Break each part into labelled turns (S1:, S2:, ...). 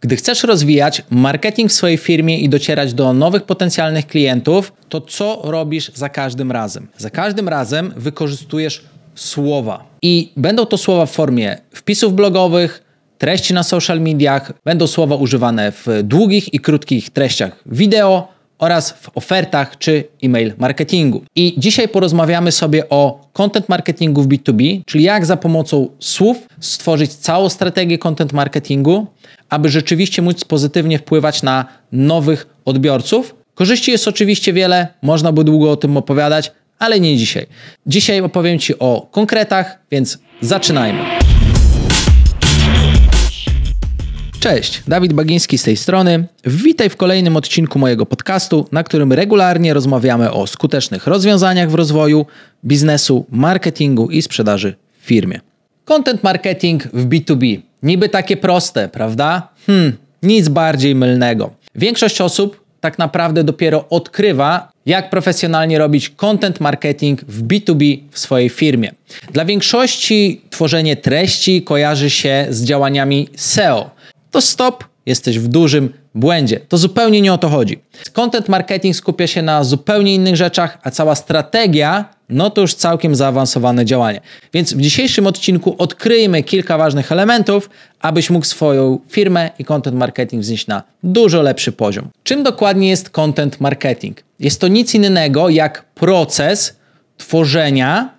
S1: Gdy chcesz rozwijać marketing w swojej firmie i docierać do nowych potencjalnych klientów, to co robisz za każdym razem? Za każdym razem wykorzystujesz słowa. I będą to słowa w formie wpisów blogowych, treści na social mediach, będą słowa używane w długich i krótkich treściach wideo oraz w ofertach czy e-mail marketingu. I dzisiaj porozmawiamy sobie o content marketingu w B2B, czyli jak za pomocą słów stworzyć całą strategię content marketingu, aby rzeczywiście móc pozytywnie wpływać na nowych odbiorców. Korzyści jest oczywiście wiele, można by długo o tym opowiadać, ale nie dzisiaj. Dzisiaj opowiem Ci o konkretach, więc zaczynajmy. Cześć, Dawid Bagiński z tej strony. Witaj w kolejnym odcinku mojego podcastu, na którym regularnie rozmawiamy o skutecznych rozwiązaniach w rozwoju biznesu, marketingu i sprzedaży w firmie. Content marketing w B2B. Niby takie proste, prawda? Hmm, nic bardziej mylnego. Większość osób tak naprawdę dopiero odkrywa, jak profesjonalnie robić content marketing w B2B w swojej firmie. Dla większości tworzenie treści kojarzy się z działaniami SEO. To stop, jesteś w dużym błędzie. To zupełnie nie o to chodzi. Content marketing skupia się na zupełnie innych rzeczach, a cała strategia no to już całkiem zaawansowane działanie. Więc w dzisiejszym odcinku odkryjmy kilka ważnych elementów, abyś mógł swoją firmę i content marketing wznieść na dużo lepszy poziom. Czym dokładnie jest content marketing? Jest to nic innego jak proces tworzenia,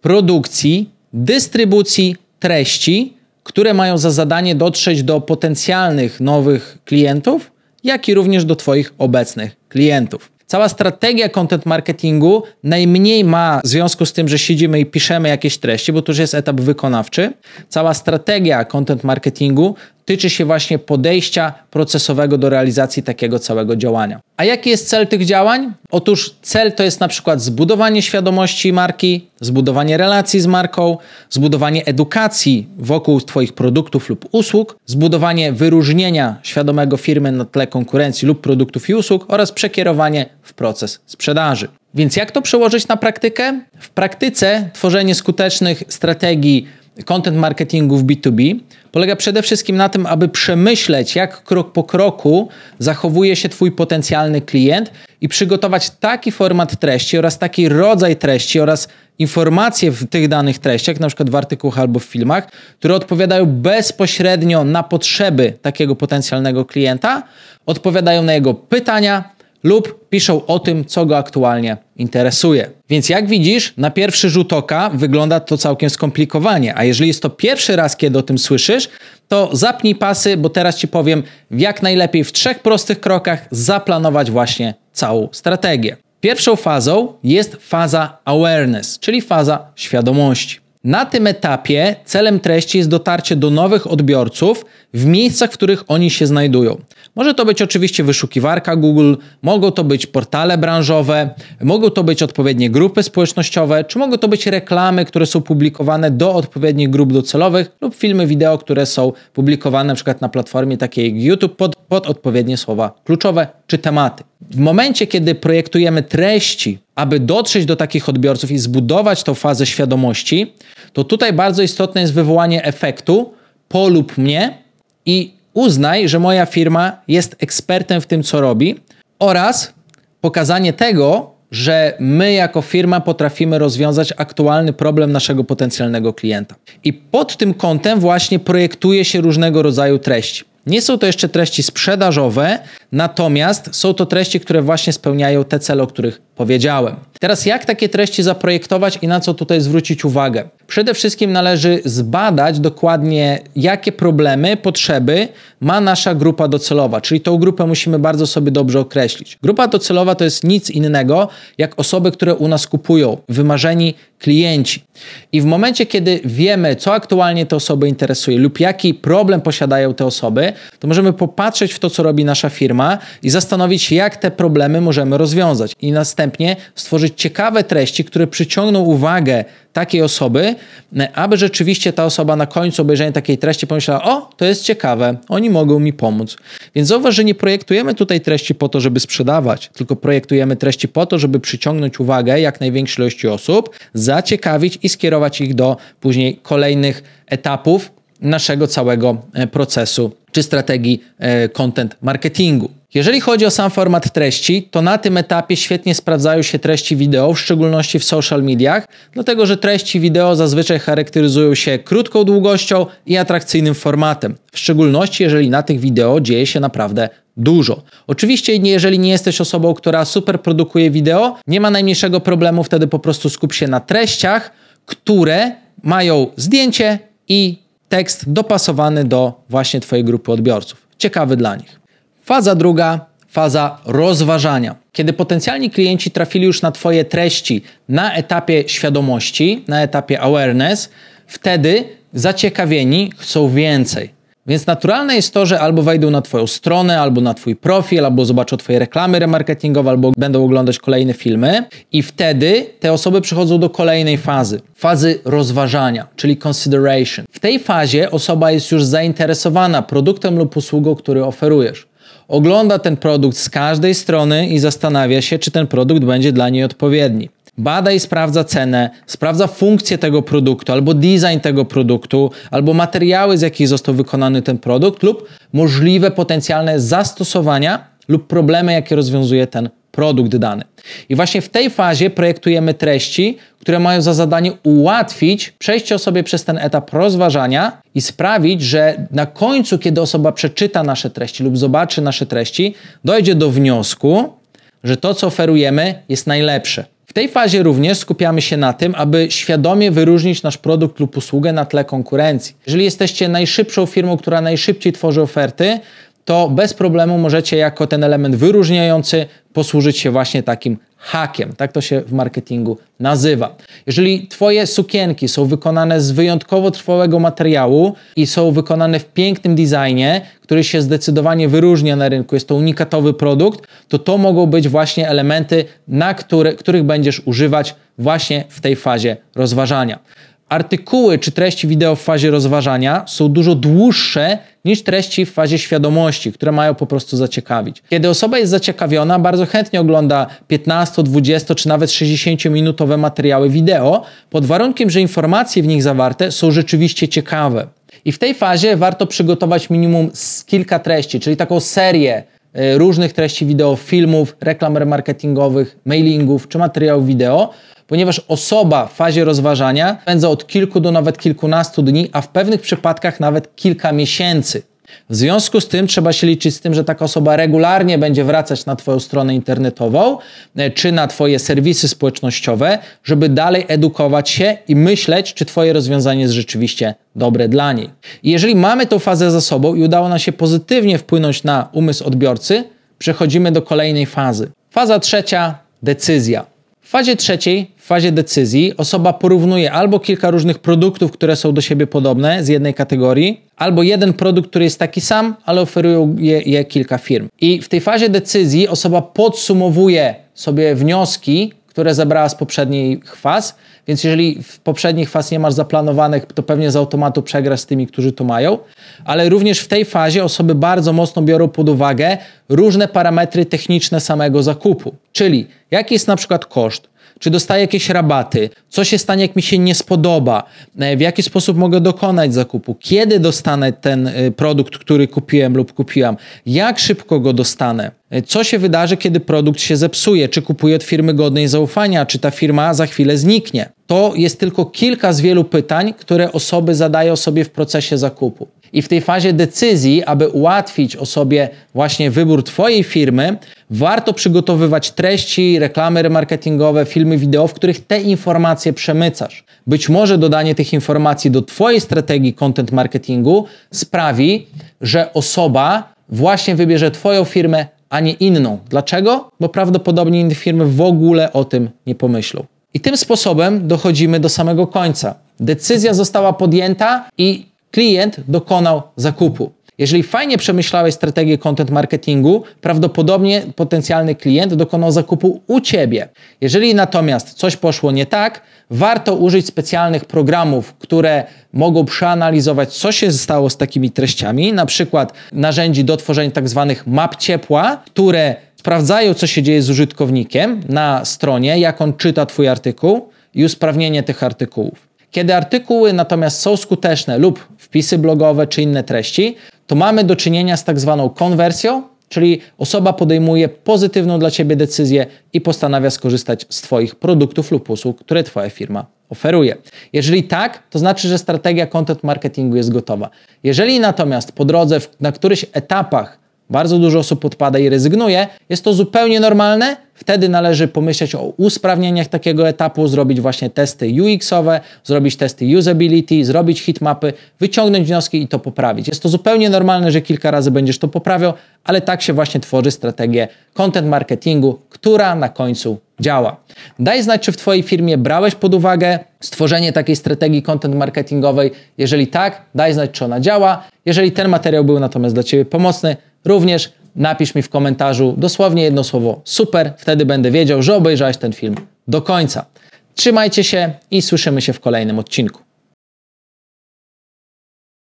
S1: produkcji, dystrybucji treści, które mają za zadanie dotrzeć do potencjalnych nowych klientów, jak i również do Twoich obecnych klientów. Cała strategia content marketingu najmniej ma w związku z tym, że siedzimy i piszemy jakieś treści, bo to już jest etap wykonawczy. Cała strategia content marketingu tyczy się właśnie podejścia procesowego do realizacji takiego całego działania. A jaki jest cel tych działań? Otóż cel to jest na przykład zbudowanie świadomości marki, zbudowanie relacji z marką, zbudowanie edukacji wokół Twoich produktów lub usług, zbudowanie wyróżnienia świadomego firmy na tle konkurencji lub produktów i usług oraz przekierowanie w proces sprzedaży. Więc jak to przełożyć na praktykę? W praktyce tworzenie skutecznych strategii content marketingu w B2B polega przede wszystkim na tym, aby przemyśleć, jak krok po kroku zachowuje się Twój potencjalny klient i przygotować taki format treści oraz taki rodzaj treści oraz informacje w tych danych treściach, na przykład w artykułach albo w filmach, które odpowiadają bezpośrednio na potrzeby takiego potencjalnego klienta, odpowiadają na jego pytania, lub piszą o tym, co go aktualnie interesuje. Więc jak widzisz, na pierwszy rzut oka wygląda to całkiem skomplikowanie, a jeżeli jest to pierwszy raz, kiedy o tym słyszysz, to zapnij pasy, bo teraz Ci powiem, jak najlepiej w trzech prostych krokach zaplanować właśnie całą strategię. Pierwszą fazą jest faza awareness, czyli faza świadomości. Na tym etapie celem treści jest dotarcie do nowych odbiorców w miejscach, w których oni się znajdują. Może to być oczywiście wyszukiwarka Google, mogą to być portale branżowe, mogą to być odpowiednie grupy społecznościowe, czy mogą to być reklamy, które są publikowane do odpowiednich grup docelowych lub filmy wideo, które są publikowane np. na platformie takiej jak YouTube pod, pod odpowiednie słowa kluczowe czy tematy. W momencie, kiedy projektujemy treści, aby dotrzeć do takich odbiorców i zbudować tą fazę świadomości, to tutaj bardzo istotne jest wywołanie efektu polub mnie i uznaj, że moja firma jest ekspertem w tym, co robi oraz pokazanie tego, że my jako firma potrafimy rozwiązać aktualny problem naszego potencjalnego klienta. I pod tym kątem właśnie projektuje się różnego rodzaju treści. Nie są to jeszcze treści sprzedażowe, natomiast są to treści, które właśnie spełniają te cele, o których powiedziałem. Teraz jak takie treści zaprojektować i na co tutaj zwrócić uwagę? Przede wszystkim należy zbadać dokładnie, jakie problemy, potrzeby ma nasza grupa docelowa, czyli tą grupę musimy bardzo sobie dobrze określić. Grupa docelowa to jest nic innego jak osoby, które u nas kupują, wymarzeni klienci. I w momencie, kiedy wiemy, co aktualnie te osoby interesuje lub jaki problem posiadają te osoby, to możemy popatrzeć w to, co robi nasza firma i zastanowić się, jak te problemy możemy rozwiązać. I następnie stworzyć ciekawe treści, które przyciągną uwagę takiej osoby, aby rzeczywiście ta osoba na końcu obejrzenia takiej treści pomyślała: O, to jest ciekawe, oni mogą mi pomóc. Więc zauważ, że nie projektujemy tutaj treści po to, żeby sprzedawać, tylko projektujemy treści po to, żeby przyciągnąć uwagę jak największej ilości osób, zaciekawić i skierować ich do później kolejnych etapów naszego całego e, procesu czy strategii e, content marketingu. Jeżeli chodzi o sam format treści, to na tym etapie świetnie sprawdzają się treści wideo, w szczególności w social mediach, dlatego że treści wideo zazwyczaj charakteryzują się krótką długością i atrakcyjnym formatem, w szczególności jeżeli na tych wideo dzieje się naprawdę dużo. Oczywiście, jeżeli nie jesteś osobą, która super produkuje wideo, nie ma najmniejszego problemu, wtedy po prostu skup się na treściach, które mają zdjęcie i tekst dopasowany do właśnie Twojej grupy odbiorców. Ciekawy dla nich. Faza druga, faza rozważania. Kiedy potencjalni klienci trafili już na Twoje treści na etapie świadomości, na etapie awareness, wtedy zaciekawieni chcą więcej. Więc naturalne jest to, że albo wejdą na Twoją stronę, albo na Twój profil, albo zobaczą Twoje reklamy remarketingowe, albo będą oglądać kolejne filmy, i wtedy te osoby przechodzą do kolejnej fazy fazy rozważania, czyli consideration. W tej fazie osoba jest już zainteresowana produktem lub usługą, który oferujesz ogląda ten produkt z każdej strony i zastanawia się, czy ten produkt będzie dla niej odpowiedni. Bada i sprawdza cenę, sprawdza funkcję tego produktu, albo design tego produktu, albo materiały, z jakich został wykonany ten produkt, lub możliwe potencjalne zastosowania lub problemy, jakie rozwiązuje ten produkt dany. I właśnie w tej fazie projektujemy treści, które mają za zadanie ułatwić przejście osobie przez ten etap rozważania i sprawić, że na końcu, kiedy osoba przeczyta nasze treści lub zobaczy nasze treści, dojdzie do wniosku, że to, co oferujemy, jest najlepsze. Tej fazie również skupiamy się na tym, aby świadomie wyróżnić nasz produkt lub usługę na tle konkurencji. Jeżeli jesteście najszybszą firmą, która najszybciej tworzy oferty, to bez problemu możecie jako ten element wyróżniający posłużyć się właśnie takim hakiem. Tak to się w marketingu nazywa. Jeżeli Twoje sukienki są wykonane z wyjątkowo trwałego materiału i są wykonane w pięknym designie, który się zdecydowanie wyróżnia na rynku, jest to unikatowy produkt, to to mogą być właśnie elementy, na które, których będziesz używać właśnie w tej fazie rozważania. Artykuły czy treści wideo w fazie rozważania są dużo dłuższe niż treści w fazie świadomości, które mają po prostu zaciekawić. Kiedy osoba jest zaciekawiona, bardzo chętnie ogląda 15, 20 czy nawet 60-minutowe materiały wideo, pod warunkiem, że informacje w nich zawarte są rzeczywiście ciekawe. I w tej fazie warto przygotować minimum kilka treści, czyli taką serię y, różnych treści wideo, filmów, reklam remarketingowych, mailingów czy materiałów wideo, ponieważ osoba w fazie rozważania spędza od kilku do nawet kilkunastu dni, a w pewnych przypadkach nawet kilka miesięcy. W związku z tym trzeba się liczyć z tym, że taka osoba regularnie będzie wracać na Twoją stronę internetową e, czy na Twoje serwisy społecznościowe, żeby dalej edukować się i myśleć, czy Twoje rozwiązanie jest rzeczywiście dobre dla niej. I jeżeli mamy tą fazę za sobą i udało nam się pozytywnie wpłynąć na umysł odbiorcy, przechodzimy do kolejnej fazy. Faza trzecia decyzja. W fazie trzeciej, fazie decyzji, osoba porównuje albo kilka różnych produktów, które są do siebie podobne z jednej kategorii, albo jeden produkt, który jest taki sam, ale oferują je, je kilka firm. I w tej fazie decyzji osoba podsumowuje sobie wnioski, które zebrała z poprzednich faz więc jeżeli w poprzednich faz nie masz zaplanowanych, to pewnie z automatu przegrasz z tymi, którzy to mają. Ale również w tej fazie osoby bardzo mocno biorą pod uwagę różne parametry techniczne samego zakupu. Czyli jaki jest na przykład koszt, czy dostaję jakieś rabaty, co się stanie, jak mi się nie spodoba, e, w jaki sposób mogę dokonać zakupu, kiedy dostanę ten e, produkt, który kupiłem lub kupiłam, jak szybko go dostanę, e, co się wydarzy, kiedy produkt się zepsuje, czy kupuję od firmy godnej zaufania, czy ta firma za chwilę zniknie. To jest tylko kilka z wielu pytań, które osoby zadają sobie w procesie zakupu. I w tej fazie decyzji, aby ułatwić osobie właśnie wybór Twojej firmy, warto przygotowywać treści, reklamy remarketingowe, filmy wideo, w których te informacje przemycasz. Być może dodanie tych informacji do Twojej strategii content marketingu sprawi, że osoba właśnie wybierze Twoją firmę, a nie inną. Dlaczego? Bo prawdopodobnie inne firmy w ogóle o tym nie pomyślą. I tym sposobem dochodzimy do samego końca. Decyzja została podjęta i klient dokonał zakupu. Jeżeli fajnie przemyślałeś strategię content marketingu, prawdopodobnie potencjalny klient dokonał zakupu u ciebie. Jeżeli natomiast coś poszło nie tak, warto użyć specjalnych programów, które mogą przeanalizować, co się stało z takimi treściami, na przykład narzędzi do tworzenia tak zwanych map ciepła, które sprawdzają, co się dzieje z użytkownikiem na stronie, jak on czyta Twój artykuł i usprawnienie tych artykułów. Kiedy artykuły natomiast są skuteczne lub wpisy blogowe czy inne treści, to mamy do czynienia z tak zwaną konwersją, czyli osoba podejmuje pozytywną dla Ciebie decyzję i postanawia skorzystać z Twoich produktów lub usług, które Twoja firma oferuje. Jeżeli tak, to znaczy, że strategia content marketingu jest gotowa. Jeżeli natomiast po drodze na którychś etapach bardzo dużo osób odpada i rezygnuje, jest to zupełnie normalne. Wtedy należy pomyśleć o usprawnieniach takiego etapu, zrobić właśnie testy UX-owe, zrobić testy usability, zrobić hitmapy, wyciągnąć wnioski i to poprawić. Jest to zupełnie normalne, że kilka razy będziesz to poprawiał, ale tak się właśnie tworzy strategię content marketingu, która na końcu działa. Daj znać, czy w Twojej firmie brałeś pod uwagę stworzenie takiej strategii content marketingowej. Jeżeli tak, daj znać, czy ona działa. Jeżeli ten materiał był natomiast dla Ciebie pomocny, również napisz mi w komentarzu dosłownie jedno słowo super, wtedy będę wiedział, że obejrzałeś ten film do końca. Trzymajcie się i słyszymy się w kolejnym odcinku.